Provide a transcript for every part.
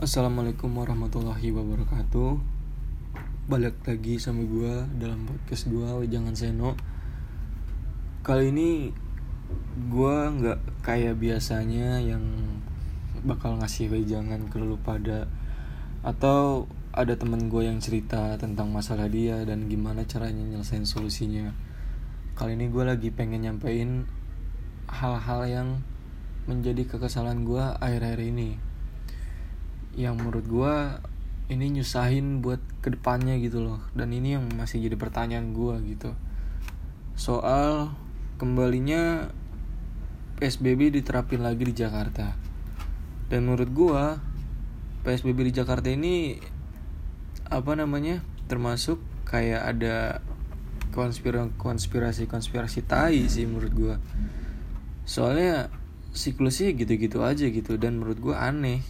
Assalamualaikum warahmatullahi wabarakatuh. Balik lagi sama gue dalam podcast gue Jangan Seno. Kali ini gue gak kayak biasanya yang bakal ngasih wejangan ke lu pada. Atau ada temen gue yang cerita tentang masalah dia dan gimana caranya nyelesain solusinya. Kali ini gue lagi pengen nyampein hal-hal yang menjadi kekesalan gue akhir-akhir ini yang menurut gue ini nyusahin buat ke depannya gitu loh. Dan ini yang masih jadi pertanyaan gue gitu. Soal kembalinya PSBB diterapin lagi di Jakarta. Dan menurut gue PSBB di Jakarta ini apa namanya termasuk kayak ada konspirasi konspirasi konspirasi tai sih menurut gue soalnya siklusnya gitu-gitu aja gitu dan menurut gue aneh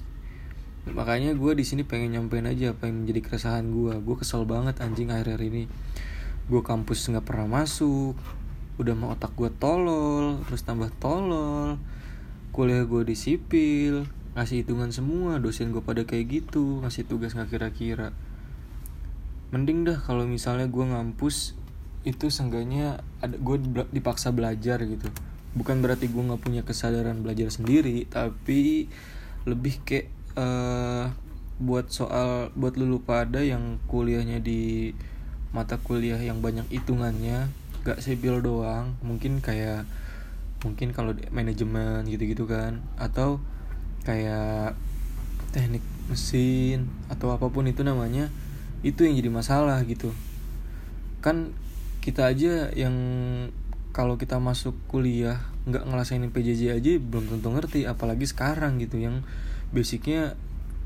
makanya gue di sini pengen nyampein aja apa yang menjadi keresahan gue gue kesel banget anjing akhir-akhir ini. Gue kampus nggak pernah masuk udah mau otak gue tolol terus tambah tolol. Kuliah gue di sipil ngasih hitungan semua dosen gue pada kayak gitu ngasih tugas nggak kira-kira. Mending dah kalau misalnya gue ngampus itu seenggaknya ada gue dipaksa belajar gitu. Bukan berarti gue nggak punya kesadaran belajar sendiri tapi lebih kayak uh, buat soal buat lulu pada yang kuliahnya di mata kuliah yang banyak hitungannya gak sipil doang. Mungkin kayak mungkin kalau manajemen gitu-gitu kan. Atau kayak teknik mesin atau apa pun itu namanya itu yang jadi masalah gitu. Kan kita aja yang kalau kita masuk kuliah nggak ngelasain PJJ aja belum tentu ngerti apalagi sekarang gitu yang basicnya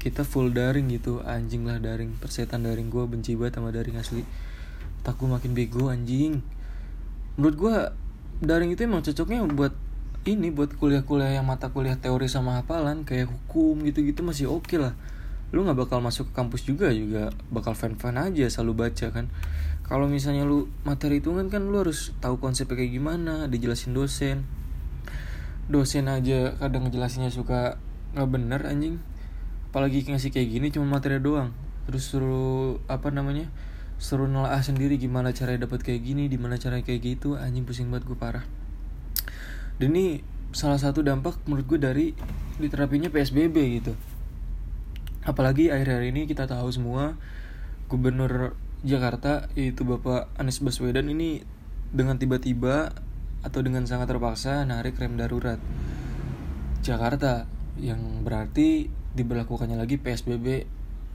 kita full daring gitu. Anjing lah daring. Persetan daring gue benci banget sama daring asli. Tak gue makin bego anjing. Menurut gue daring itu emang cocoknya buat ini buat kuliah-kuliah yang mata kuliah teori sama hafalan kayak hukum gitu-gitu masih oke okay lah. Lu nggak bakal masuk ke kampus juga juga bakal fan-fan aja selalu baca kan. Kalau misalnya lu materi hitungan kan lu harus tahu konsepnya kayak gimana dijelasin dosen. Dosen aja kadang ngejelasinnya suka nggak bener anjing. Apalagi ngasih kayak gini cuma materi doang. Terus suruh apa namanya suruh nelaah sendiri gimana cara dapat kayak gini gimana cara kayak gitu. Anjing pusing banget gue parah. Dan ini salah satu dampak menurut gue dari diterapinya PSBB gitu. Apalagi akhir-akhir ini kita tahu semua gubernur Jakarta yaitu Bapak Anies Baswedan ini dengan tiba-tiba atau dengan sangat terpaksa narik rem darurat. Jakarta yang berarti diberlakukannya lagi PSBB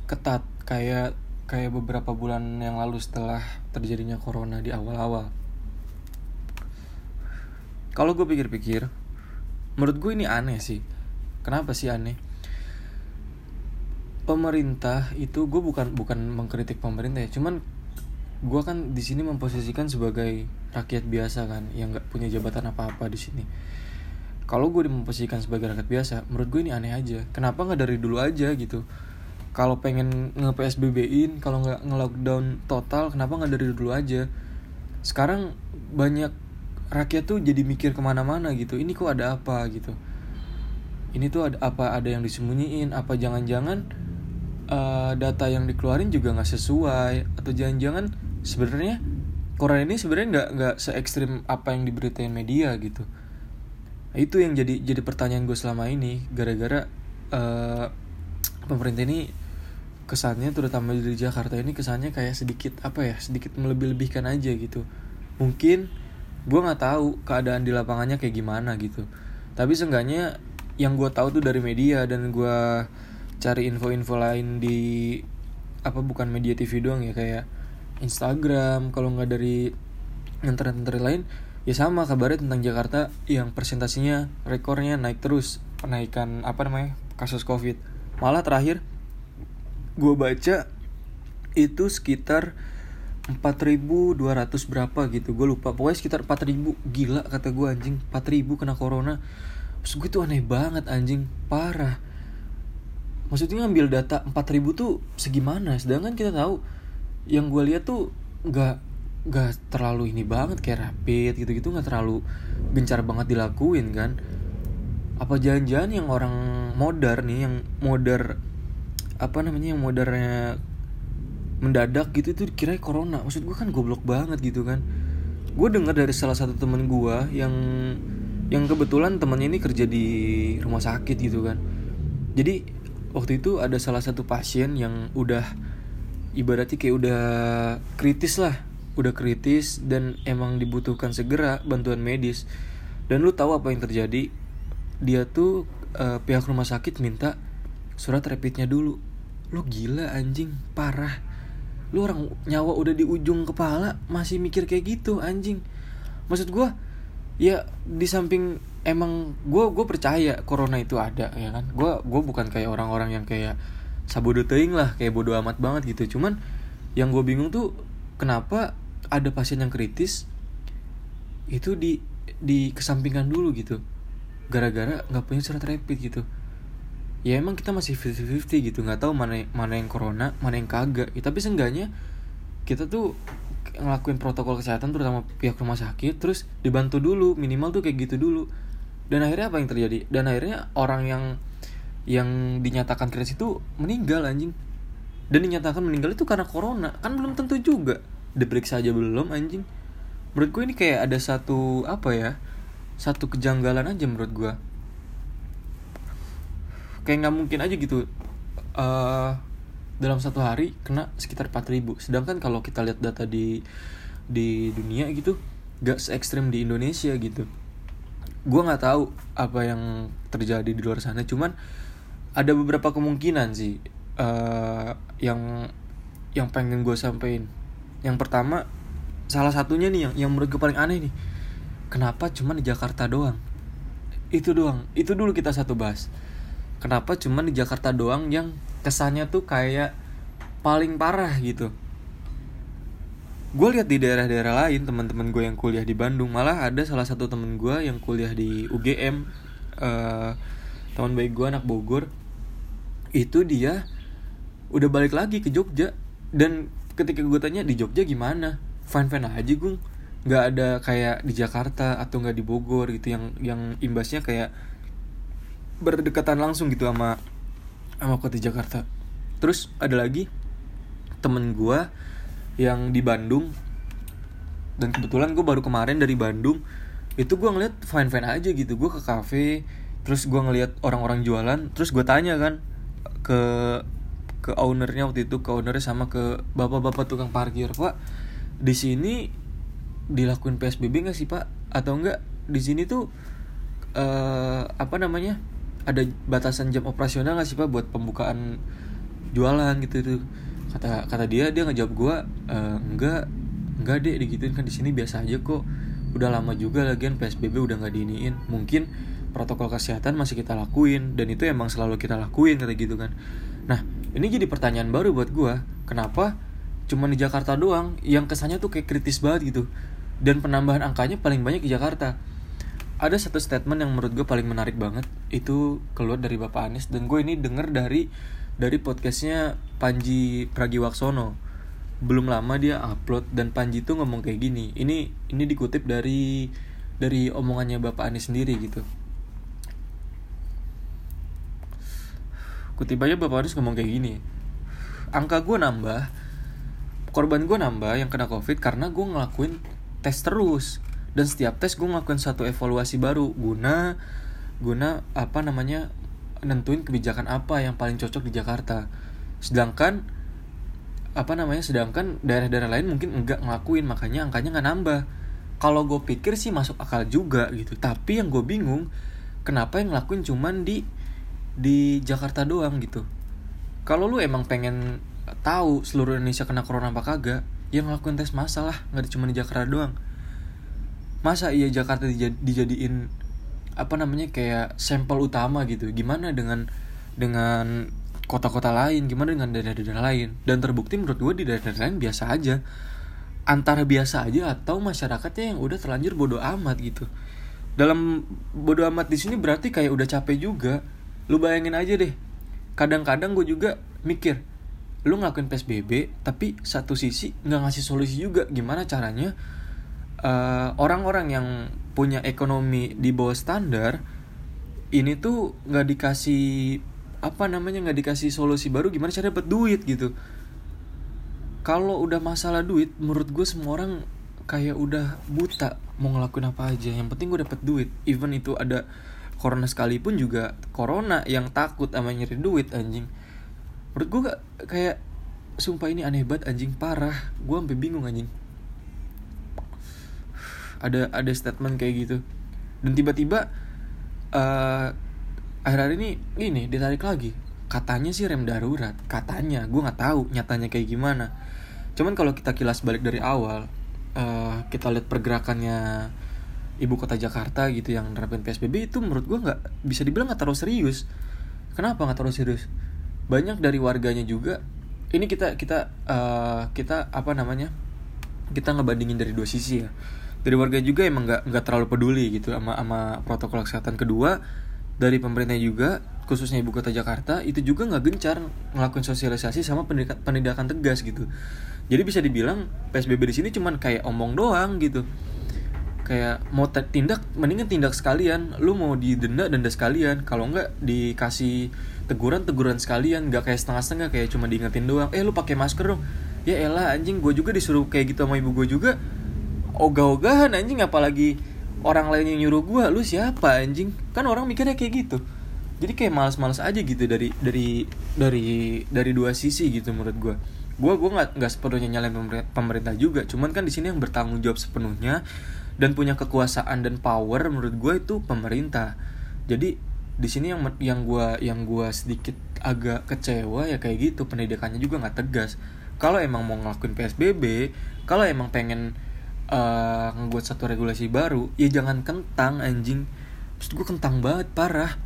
ketat kayak kayak beberapa bulan yang lalu setelah terjadinya corona di awal-awal. Kalau gue pikir-pikir, menurut gue ini aneh sih. Kenapa sih aneh? Pemerintah itu gue bukan bukan mengkritik pemerintah ya, cuman gue kan di sini memposisikan sebagai rakyat biasa kan yang nggak punya jabatan apa-apa di sini kalau gue dimposisikan sebagai rakyat biasa menurut gue ini aneh aja. Kenapa nggak dari dulu aja gitu? Kalau pengen nge PSBB-in kalau nggak nge-lockdown total kenapa nggak dari dulu aja? Sekarang banyak rakyat tuh jadi mikir ke mana-mana gitu. Ini kok ada apa gitu? Ini tuh ada apa ada yang disembunyiin? Apa jangan-jangan uh, data yang dikeluarin juga nggak sesuai? Atau jangan-jangan sebenarnya Korea ini sebenarnya nggak nggak se ekstrim apa yang diberitain media gitu Itu yang jadi jadi pertanyaan gue selama ini gara-gara uh, pemerintah ini kesannya terutama di Jakarta ini kesannya kayak sedikit apa ya sedikit melebih-lebihkan aja gitu. Mungkin gue nggak tahu keadaan di lapangannya kayak gimana gitu. Tapi seenggaknya yang gue tahu tuh dari media dan gue cari info-info lain di apa bukan media TV doang ya kayak Instagram kalau nggak dari internet-internet lain ya sama kabarnya tentang Jakarta yang presentasinya rekornya naik terus. Penaikan apa namanya kasus covid. Malah terakhir gue baca itu sekitar 4200 berapa gitu. Gue lupa. Pokoknya sekitar 4000 gila kata gue anjing. 4000 kena corona. Terus gue tuh aneh banget anjing. Parah. Maksudnya ngambil data 4000 tuh segimana? Sedangkan kita tahu yang gue lihat tuh nggak gak terlalu ini banget kayak rapid gitu-gitu gak terlalu gencar banget dilakuin kan? Apa jangan-jangan yang orang modern nih yang modern apa namanya yang modelnya mendadak gitu tuh kira corona. Maksud gue kan goblok banget gitu kan? Gue dengar dari salah satu temen gue yang yang kebetulan temennya ini kerja di rumah sakit gitu kan? Jadi waktu itu ada salah satu pasien yang udah ibaratnya kayak udah kritis lah udah kritis dan emang dibutuhkan segera bantuan medis. Dan lu tahu apa yang terjadi? Dia tuh uh, pihak rumah sakit minta surat rapidnya dulu. Lu gila anjing. Parah. Lu orang nyawa udah di ujung kepala masih mikir kayak gitu anjing. Maksud gue ya di samping emang gue gue percaya corona itu ada ya kan? Gue gue bukan kayak orang-orang yang kayak sabodo teing lah kayak bodo amat banget gitu. Cuman yang gue bingung tuh kenapa ada pasien yang kritis itu di di kesampingkan dulu gitu. Gara-gara nggak punya surat rapid gitu. Ya emang kita masih 50-50 gitu nggak tahu mana mana yang corona mana yang kagak. Ya, tapi seenggaknya kita tuh ngelakuin protokol kesehatan terutama pihak rumah sakit terus dibantu dulu minimal tuh kayak gitu dulu. Dan akhirnya apa yang terjadi? Dan akhirnya orang yang yang dinyatakan kritis itu meninggal anjing dan dinyatakan meninggal itu karena corona. Kan belum tentu juga. Diperiksa aja belum anjing. Menurut gue ini kayak ada satu apa ya satu kejanggalan aja menurut gue kayak nggak mungkin aja gitu uh, dalam satu hari kena sekitar 4000 sedangkan kalau kita lihat data di di dunia gitu gak se ekstrim di Indonesia gitu. Gue nggak tahu apa yang terjadi di luar sana. Cuman ada beberapa kemungkinan sih uh, yang yang pengen gue sampein. Yang pertama salah satunya nih yang yang menurut gue paling aneh nih. Kenapa cuma di Jakarta doang? Itu doang. Itu dulu kita satu bahas kenapa cuman di Jakarta doang yang kesannya tuh kayak paling parah gitu? Gue lihat di daerah-daerah lain teman-teman gue yang kuliah di Bandung malah ada salah satu temen gue yang kuliah di UGM uh, eh, teman baik gue anak Bogor. Itu dia udah balik lagi ke Jogja. Dan ketika gue tanya di Jogja gimana? Fine fine aja gue nggak ada kayak di Jakarta atau nggak di Bogor gitu. Yang yang imbasnya kayak berdekatan langsung gitu sama sama kota Jakarta. Terus ada lagi temen gue yang di Bandung. Dan kebetulan gue baru kemarin dari Bandung. Itu gue ngeliat fine fine aja gitu. Gue ke cafe terus gue ngeliat orang-orang jualan. Terus gue tanya kan ke ke ownernya waktu itu ke ownernya sama ke bapak-bapak tukang parkir. Pak di sini dilakuin psbb nggak sih pak? Atau enggak di sini tuh uh, apa namanya ada batasan jam operasional nggak sih pak buat pembukaan jualan gitu tuh kata kata dia dia ngejawab gue e, enggak enggak deh digituin kan di sini biasa aja kok. Udah lama juga lagian psbb udah nggak diiniin. Mungkin protokol kesehatan masih kita lakuin dan itu emang selalu kita lakuin kata gitu kan. Nah ini jadi pertanyaan baru buat gue kenapa cuma di Jakarta doang yang kesannya tuh kayak kritis banget gitu? Dan penambahan angkanya paling banyak di Jakarta. Ada satu statement yang menurut gue paling menarik banget. Itu keluar dari Bapak Anies dan gue ini denger dari dari podcastnya Panji Pragiwaksono. Belum lama dia upload dan Panji tuh ngomong kayak gini. Ini ini dikutip dari dari omongannya Bapak Anies sendiri gitu kutip aja Bapak Anies ngomong kayak gini. Angka gue nambah korban gue nambah yang kena covid karena gue ngelakuin tes terus. Dan setiap tes gue ngelakuin satu evaluasi baru. Guna guna apa namanya nentuin kebijakan apa yang paling cocok di Jakarta. Sedangkan apa namanya sedangkan daerah-daerah lain mungkin enggak ngelakuin makanya angkanya nggak nambah. Kalau gue pikir sih masuk akal juga gitu. Tapi yang gue bingung kenapa yang ngelakuin cuman di di Jakarta doang gitu. Kalau lu emang pengen tahu seluruh Indonesia kena corona apa kagak yang ngelakuin tes masalah nggak cuma di Jakarta doang. Masa iya Jakarta dijadiin apa namanya kayak sampel utama gitu? Gimana dengan dengan kota-kota lain? Gimana dengan daerah-daerah lain? Dan terbukti menurut gue di daerah-daerah lain biasa aja. Antara biasa aja atau masyarakatnya yang udah terlanjur bodoh amat gitu. Dalam bodoh amat di sini berarti kayak udah capek juga lu bayangin aja deh. Kadang-kadang gue juga mikir lu ngelakuin psbb tapi satu sisi nggak ngasih solusi juga. Gimana caranya eh, orang-orang yang punya ekonomi di bawah standar ini tuh nggak dikasih apa namanya nggak dikasih solusi baru gimana cara dapat duit gitu. Kalau udah masalah duit menurut gue semua orang kayak udah buta mau ngelakuin apa aja. Yang penting gue dapet duit. Even itu ada corona sekalipun juga corona yang takut sama nyari duit anjing. Menurut gue kayak sumpah ini aneh banget anjing. Parah. Gue sampai bingung anjing. Ada ada statement kayak gitu. Dan tiba-tiba uh, akhir-akhir ini ini ditarik lagi. Katanya sih rem darurat. Katanya. Gue nggak tahu nyatanya kayak gimana. Cuman kalau kita kilas balik dari awal uh, kita lihat pergerakannya ibu kota Jakarta gitu yang nerapin PSBB itu menurut gue nggak bisa dibilang nggak terlalu serius. Kenapa nggak terlalu serius? Banyak dari warganya juga ini kita kita uh, kita apa namanya kita ngebandingin dari dua sisi ya. Dari warga juga emang nggak nggak terlalu peduli gitu sama sama protokol kesehatan kedua. Dari pemerintah juga khususnya ibu kota Jakarta itu juga nggak gencar ngelakuin sosialisasi sama pendidikan, penindakan tegas gitu. Jadi bisa dibilang PSBB di sini cuman kayak omong doang gitu kayak mau tindak mendingan tindak sekalian. Lu mau didenda denda sekalian. Kalau enggak dikasih teguran teguran sekalian. Nggak kayak setengah setengah kayak cuma diingetin doang. Eh lu pakai masker dong. Ya elah anjing gue juga disuruh kayak gitu sama ibu gue juga. Ogah-ogahan anjing apalagi orang lain yang nyuruh gue lu siapa anjing? Kan orang mikirnya kayak gitu. Jadi kayak males-males aja gitu dari dari dari dari dua sisi gitu menurut gue gue gue nggak nggak sepenuhnya nyalain pemerintah juga. Cuman kan di sini yang bertanggung jawab sepenuhnya dan punya kekuasaan dan power menurut gue itu pemerintah. Jadi di sini yang yang gue yang gue sedikit agak kecewa ya kayak gitu pendidikannya juga nggak tegas. Kalau emang mau ngelakuin psbb kalau emang pengen uh, ngebuat satu regulasi baru ya jangan kentang anjing. Maksud gue kentang banget parah.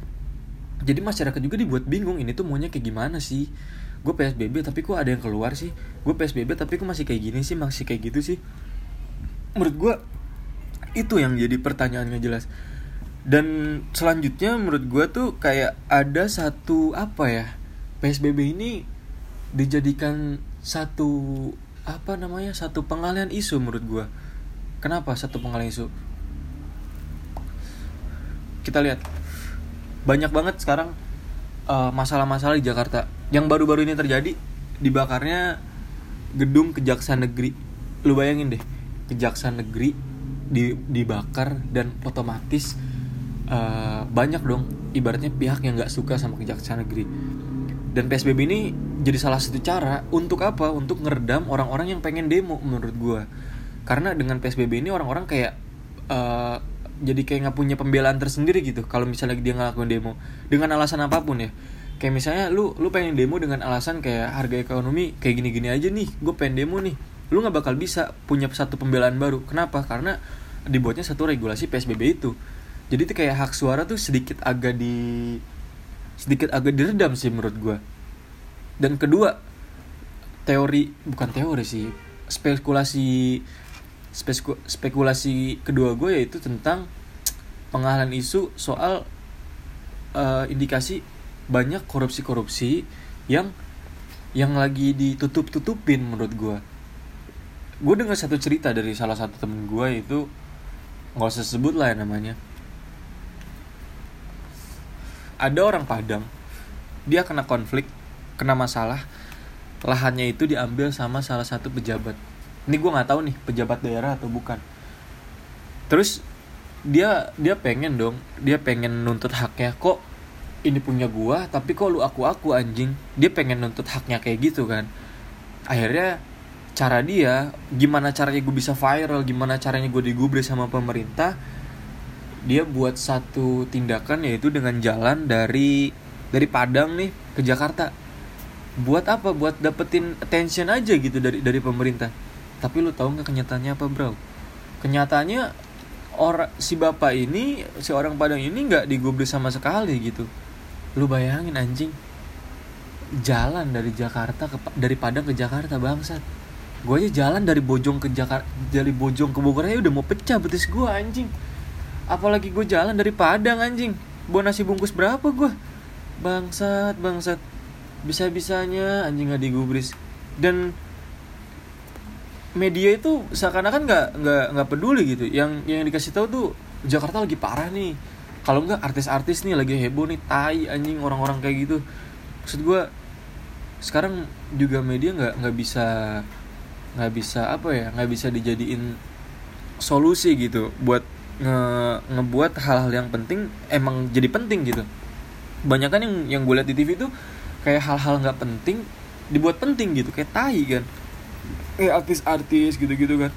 Jadi masyarakat juga dibuat bingung ini tuh maunya kayak gimana sih? Gue psbb tapi kok ada yang keluar sih? Gue psbb tapi kok masih kayak gini sih masih kayak gitu sih? Menurut gue itu yang jadi pertanyaan gak jelas. Dan selanjutnya menurut gue tuh kayak ada satu apa ya psbb ini dijadikan satu apa namanya satu pengalian isu menurut gue kenapa satu pengalian isu? Kita lihat. Banyak banget sekarang masalah masalah-masalah di Jakarta. Yang baru-baru ini terjadi dibakarnya gedung kejaksaan negeri. Lu bayangin deh kejaksaan negeri di, dibakar dan otomatis uh, banyak dong ibaratnya pihak yang nggak suka sama kejaksaan negeri. Dan psbb ini jadi salah satu cara untuk apa? Untuk ngeredam orang-orang yang pengen demo menurut gue karena dengan psbb ini orang-orang kayak uh, jadi kayak nggak punya pembelaan tersendiri gitu kalau misalnya dia ngelakuin demo. Dengan alasan apa pun ya. Kayak misalnya lu lu pengen demo dengan alasan kayak harga ekonomi kayak gini-gini aja nih gue pengen demo nih lu nggak bakal bisa punya satu pembelaan baru. Kenapa? Karena dibuatnya satu regulasi PSBB itu. Jadi itu kayak hak suara tuh sedikit agak di sedikit agak diredam sih menurut gue dan kedua teori bukan teori sih spekulasi speku, spekulasi kedua gue yaitu tentang pengalihan isu soal uh, indikasi banyak korupsi-korupsi yang yang lagi ditutup-tutupin menurut gue gue dengar satu cerita dari salah satu temen gue itu nggak usah sebut lah ya namanya. Ada orang Padang dia kena konflik kena masalah lahannya itu diambil sama salah satu pejabat. Ini gue nggak tahu nih pejabat daerah atau bukan. Terus dia dia pengen dong dia pengen nuntut haknya kok ini punya gua tapi kok lu aku aku anjing? Dia pengen nuntut haknya kayak gitu kan. Akhirnya cara dia gimana caranya gue bisa viral gimana caranya gue digubris sama pemerintah dia buat satu tindakan yaitu dengan jalan dari dari Padang nih ke Jakarta. Buat apa? Buat dapetin attention aja gitu dari dari pemerintah. Tapi lu tahu nggak kenyataannya apa bro? Kenyataannya orang si bapak ini si orang Padang ini nggak digubris sama sekali gitu. Lu bayangin anjing. Jalan dari Jakarta ke dari Padang ke Jakarta bangsat gue aja jalan dari Bojong ke Jakarta dari Bojong ke Bogor aja udah mau pecah betis gue anjing. Apalagi gue jalan dari Padang anjing. Bawa nasi bungkus berapa gue bangsat bangsat. Bisa bisanya anjing gak digubris. Dan media itu seakan-akan nggak nggak nggak peduli gitu. Yang yang dikasih tahu tuh Jakarta lagi parah nih. Kalau enggak artis-artis nih lagi heboh nih tai anjing orang-orang kayak gitu. Maksud gue sekarang juga media nggak nggak bisa nggak bisa apa ya nggak bisa dijadiin solusi gitu buat nge ngebuat hal-hal yang penting emang jadi penting gitu. Banyak kan yang yang gue lihat di TV itu kayak hal-hal nggak penting dibuat penting gitu kayak tai kan. Kayak artis-artis gitu-gitu kan.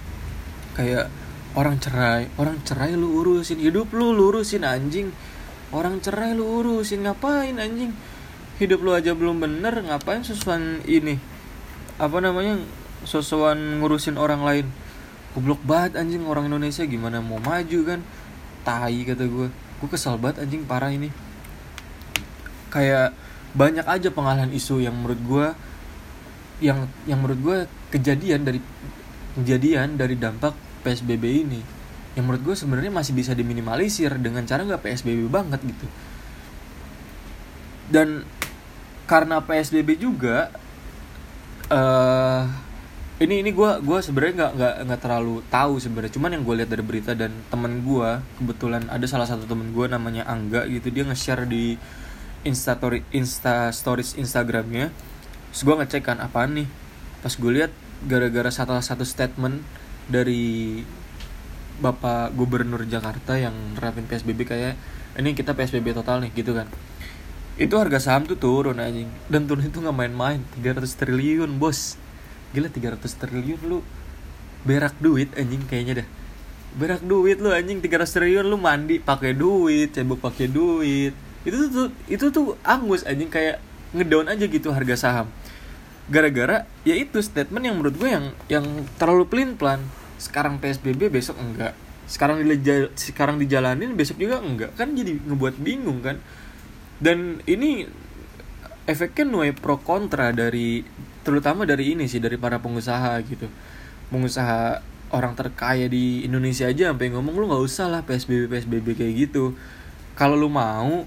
Kayak orang cerai orang cerai lu urusin hidup lu lu anjing. Orang cerai lu urusin ngapain anjing? Hidup lu aja belum bener ngapain sesuatu ini? Apa namanya sosokan ngurusin orang lain. Goblok banget anjing orang Indonesia gimana mau maju kan? Tai kata gue gue kesel banget anjing parah ini. Kayak banyak aja pengalaman isu yang menurut gue yang yang menurut gue kejadian dari kejadian dari dampak PSBB ini. Yang menurut gue sebenarnya masih bisa diminimalisir dengan cara nggak PSBB banget gitu. Dan karena PSBB juga uh, ini ini gue gua sebenarnya nggak nggak nggak terlalu tahu sebenarnya. Cuman yang gue lihat dari berita dan temen gue kebetulan ada salah satu temen gue namanya Angga gitu dia nge-share di insta story insta stories Instagramnya. Terus gue ngecek kan apaan nih? Pas gue lihat gara-gara satu satu statement dari bapak gubernur Jakarta yang nerapin PSBB kayak ini kita PSBB total nih gitu kan. Itu harga saham tuh turun anjing. Dan turun itu nggak main-main 300 triliun bos gila 300 triliun lu berak duit anjing kayaknya dah. Berak duit lu anjing 300 triliun lu mandi pakai duit cebok pakai duit. Itu tuh itu tuh angus anjing kayak ngedown aja gitu harga saham. Gara-gara ya itu statement yang menurut gue yang yang terlalu pelin plan sekarang psbb besok enggak. Sekarang di sekarang dijalanin besok juga enggak. Kan jadi ngebuat bingung kan? Dan ini efeknya nuai pro kontra dari terutama dari ini sih dari para pengusaha gitu. Pengusaha orang terkaya di Indonesia aja sampai ngomong lu nggak usah lah psbb psbb kayak gitu. Kalau lu mau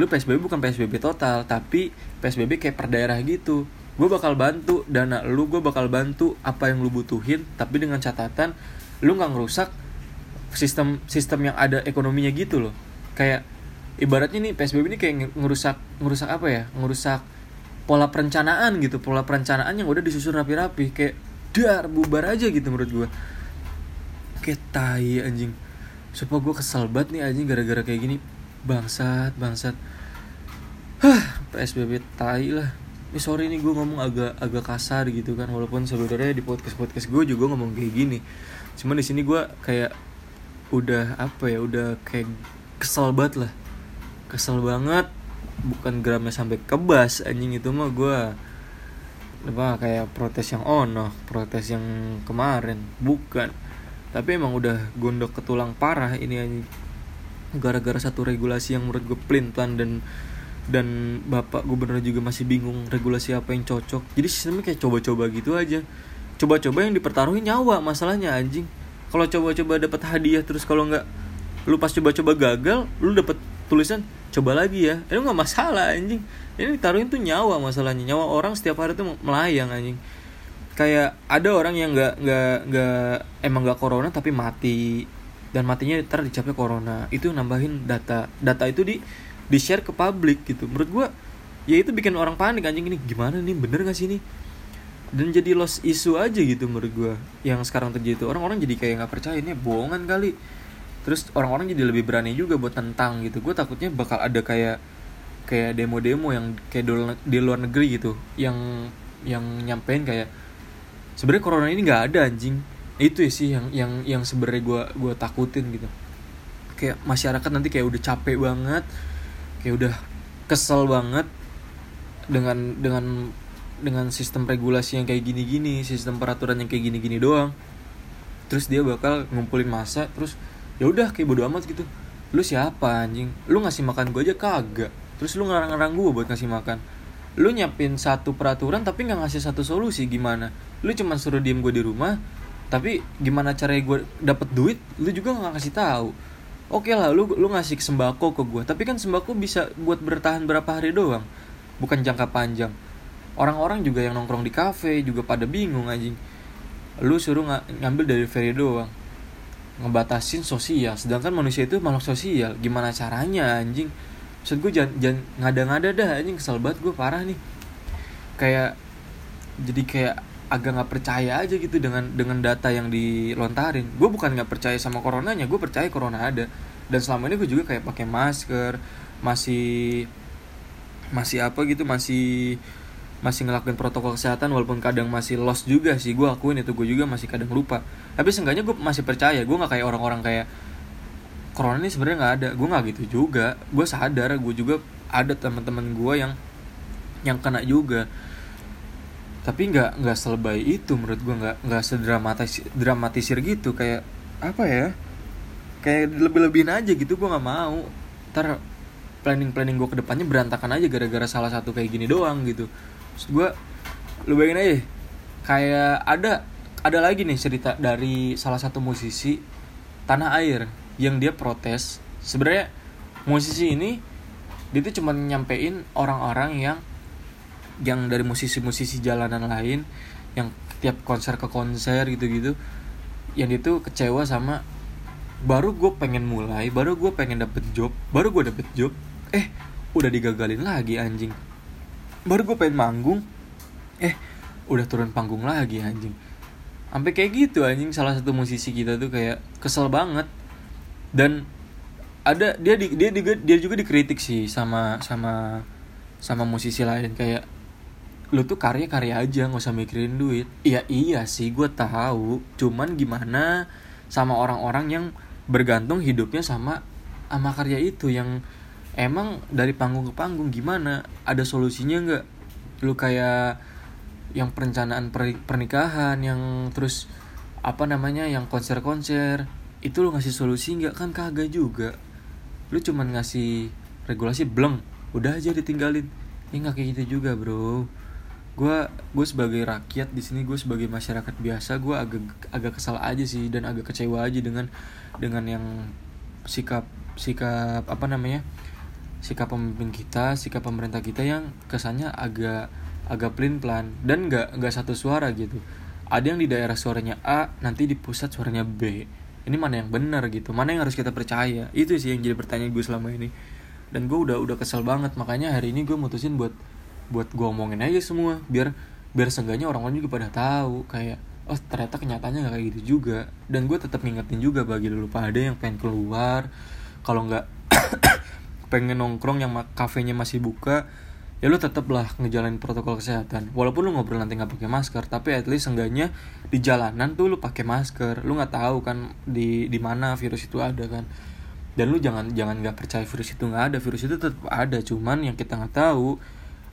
lu psbb bukan psbb total tapi psbb kayak per daerah gitu. Gue bakal bantu dana lu gue bakal bantu apa yang lu butuhin tapi dengan catatan lu nggak ngerusak sistem sistem yang ada ekonominya gitu loh. Kayak ibaratnya nih psbb ini kayak ngerusak ngerusak apa ya? Ngerusak pola perencanaan gitu pola perencanaan yang udah disusun rapi-rapi kayak dar bubar aja gitu menurut gue kayak tai anjing. Supaya gue kesel banget nih anjing gara-gara kayak gini. Bangsat bangsat. Hah psbb tai lah. Ini sorry nih gue ngomong agak agak kasar gitu kan walaupun sebenarnya di podcast podcast gue juga ngomong kayak gini. Cuman di sini gue kayak udah apa ya udah kayak kesel banget lah. Kesel banget bukan gramnya sampai kebas anjing itu mah gue apa kayak protes yang ono protes yang kemarin. Bukan. Tapi emang udah gondok ke tulang parah ini anjing. Gara-gara satu regulasi yang menurut gue pelin dan dan bapak gubernur juga masih bingung regulasi apa yang cocok. Jadi sistemnya kayak coba-coba gitu aja. Coba-coba yang dipertaruhin nyawa masalahnya anjing. Kalau coba-coba dapat hadiah terus kalau nggak lu pas coba-coba gagal lu dapat tulisan coba lagi ya. Itu nggak masalah anjing. Ini ditaruhin tuh nyawa masalahnya. Nyawa orang setiap hari tuh melayang anjing. Kayak ada orang yang nggak nggak nggak emang nggak corona tapi mati. Dan matinya ntar dicapai corona. Itu nambahin data. Data itu di di share ke publik gitu. Menurut gua ya itu bikin orang panik anjing. Ini gimana nih? Bener gak sih ini? Dan jadi lost isu aja gitu menurut gua. Yang sekarang terjadi itu orang-orang jadi kayak nggak percaya. Ini bohongan kali terus orang-orang jadi lebih berani juga buat tentang gitu. Gue takutnya bakal ada kayak kayak demo-demo yang kayak di luar negeri gitu. Yang yang nyampein kayak sebenarnya corona ini nggak ada anjing. Itu ya sih yang yang yang sebenarnya gue gue takutin gitu. Kayak masyarakat nanti kayak udah capek banget kayak udah kesel banget dengan dengan dengan sistem regulasi yang kayak gini-gini sistem peraturan yang kayak gini-gini doang. Terus dia bakal ngumpulin masa terus ya udah kayak bodo amat gitu. Lu siapa anjing? Lu ngasih makan gue aja kagak. Terus lu ngarang-ngarang gue buat ngasih makan. Lu nyiapin satu peraturan tapi nggak ngasih satu solusi gimana? Lu cuma suruh diem gue di rumah tapi gimana caranya gue dapet duit lu juga nggak ngasih tahu. Oke lah lu lu ngasih sembako ke gue tapi kan sembako bisa buat bertahan berapa hari doang bukan jangka panjang. Orang-orang juga yang nongkrong di kafe juga pada bingung anjing. Lu suruh ng ngambil dari ferry doang ngebatasin sosial. Sedangkan manusia itu makhluk sosial. Gimana caranya anjing? Maksud gue jangan, jangan ngada-ngada dah anjing. Kesel banget gue parah nih. Kayak jadi kayak agak nggak percaya aja gitu dengan dengan data yang dilontarin. Gue bukan nggak percaya sama coronanya gue percaya corona ada. Dan selama ini gue juga kayak pakai masker masih masih apa gitu masih masih ngelakuin protokol kesehatan walaupun kadang masih lost juga sih. Gue akuin itu gue juga masih kadang lupa. Tapi seenggaknya gue masih percaya gue nggak kayak orang-orang kayak corona ini sebenarnya nggak ada. Gue nggak gitu juga. Gue sadar gue juga ada teman-teman gue yang yang kena juga. Tapi nggak nggak selebay itu menurut gue nggak nggak sedramatis dramatisir gitu. Kayak apa ya kayak lebih-lebihin aja gitu gue nggak mau. Ntar planning planning gue ke depannya berantakan aja gara-gara salah satu kayak gini doang gitu Terus gue lu bayangin aja kayak ada ada lagi nih cerita dari salah satu musisi tanah air yang dia protes. Sebenarnya musisi ini dia tuh cuma nyampein orang-orang yang yang dari musisi-musisi jalanan lain yang tiap konser ke konser gitu-gitu yang itu kecewa sama baru gue pengen mulai baru gue pengen dapet job baru gue dapet job eh udah digagalin lagi anjing baru gue pengen manggung. Eh udah turun panggung lagi anjing. Sampai kayak gitu anjing salah satu musisi kita tuh kayak kesel banget. Dan ada dia di, dia juga dia juga dikritik sih sama sama sama musisi lain. Kayak lu tuh karya karya aja nggak usah mikirin duit. Iya iya sih gue tahu. Cuman gimana sama orang-orang yang bergantung hidupnya sama sama karya itu yang emang dari panggung ke panggung gimana? Ada solusinya nggak? Lu kayak yang perencanaan per- pernikahan yang terus apa namanya yang konser-konser itu lu ngasih solusi nggak? Kan kagak juga. Lu cuman ngasih regulasi bleng udah aja ditinggalin. Ya nggak kayak gitu juga bro. Gue gue sebagai rakyat di sini gue sebagai masyarakat biasa gue agak agak kesal aja sih dan agak kecewa aja dengan dengan yang sikap sikap apa namanya sikap pemimpin kita sikap pemerintah kita yang kesannya agak agak pelin pelan dan nggak nggak satu suara gitu. Ada yang di daerah suaranya A nanti di pusat suaranya B. Ini mana yang benar gitu mana yang harus kita percaya? Itu sih yang jadi pertanyaan gue selama ini. Dan gue udah udah kesel banget makanya hari ini gue mutusin buat buat gue omongin aja semua biar biar seenggaknya orang-orang juga pada tahu kayak oh ternyata kenyataannya nggak kayak gitu juga. Dan gue tetap ngingetin juga bagi lu pada yang pengen keluar kalau nggak pengen nongkrong yang kafenya masih buka ya lu tetaplah ngejalanin protokol kesehatan. Walaupun lu ngobrol nanti nggak pakai masker tapi at least seenggaknya di jalanan tuh lu pakai masker. Lu nggak tahu kan di di mana virus itu ada kan. Dan lu jangan jangan nggak percaya virus itu nggak ada. Virus itu tetap ada cuman yang kita nggak tahu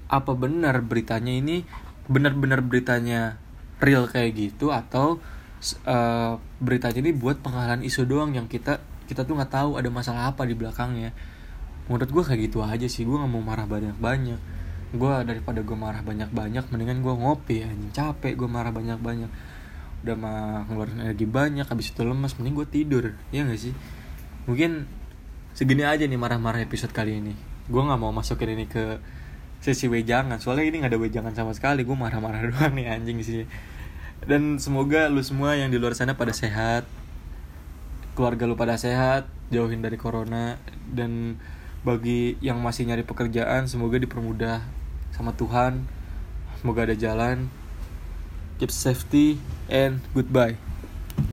apa benar beritanya ini benar-benar beritanya real kayak gitu atau uh, beritanya ini buat pengalihan isu doang yang kita kita tuh nggak tahu ada masalah apa di belakangnya menurut gue kayak gitu aja sih gue nggak mau marah banyak banyak gue daripada gue marah banyak banyak mendingan gue ngopi anjing. Capek gue marah banyak banyak udah mah ngeluarin energi banyak habis itu lemas mending gue tidur. Ya gak sih? Mungkin segini aja nih marah-marah episode kali ini. Gue nggak mau masukin ini ke sesi wejangan. Soalnya ini nggak ada wejangan sama sekali. Gue marah-marah doang nih anjing sih dan semoga lu semua yang di luar sana pada sehat. Keluarga lu pada sehat jauhin dari corona. Dan bagi yang masih nyari pekerjaan semoga dipermudah sama Tuhan. Semoga ada jalan. Keep safety and goodbye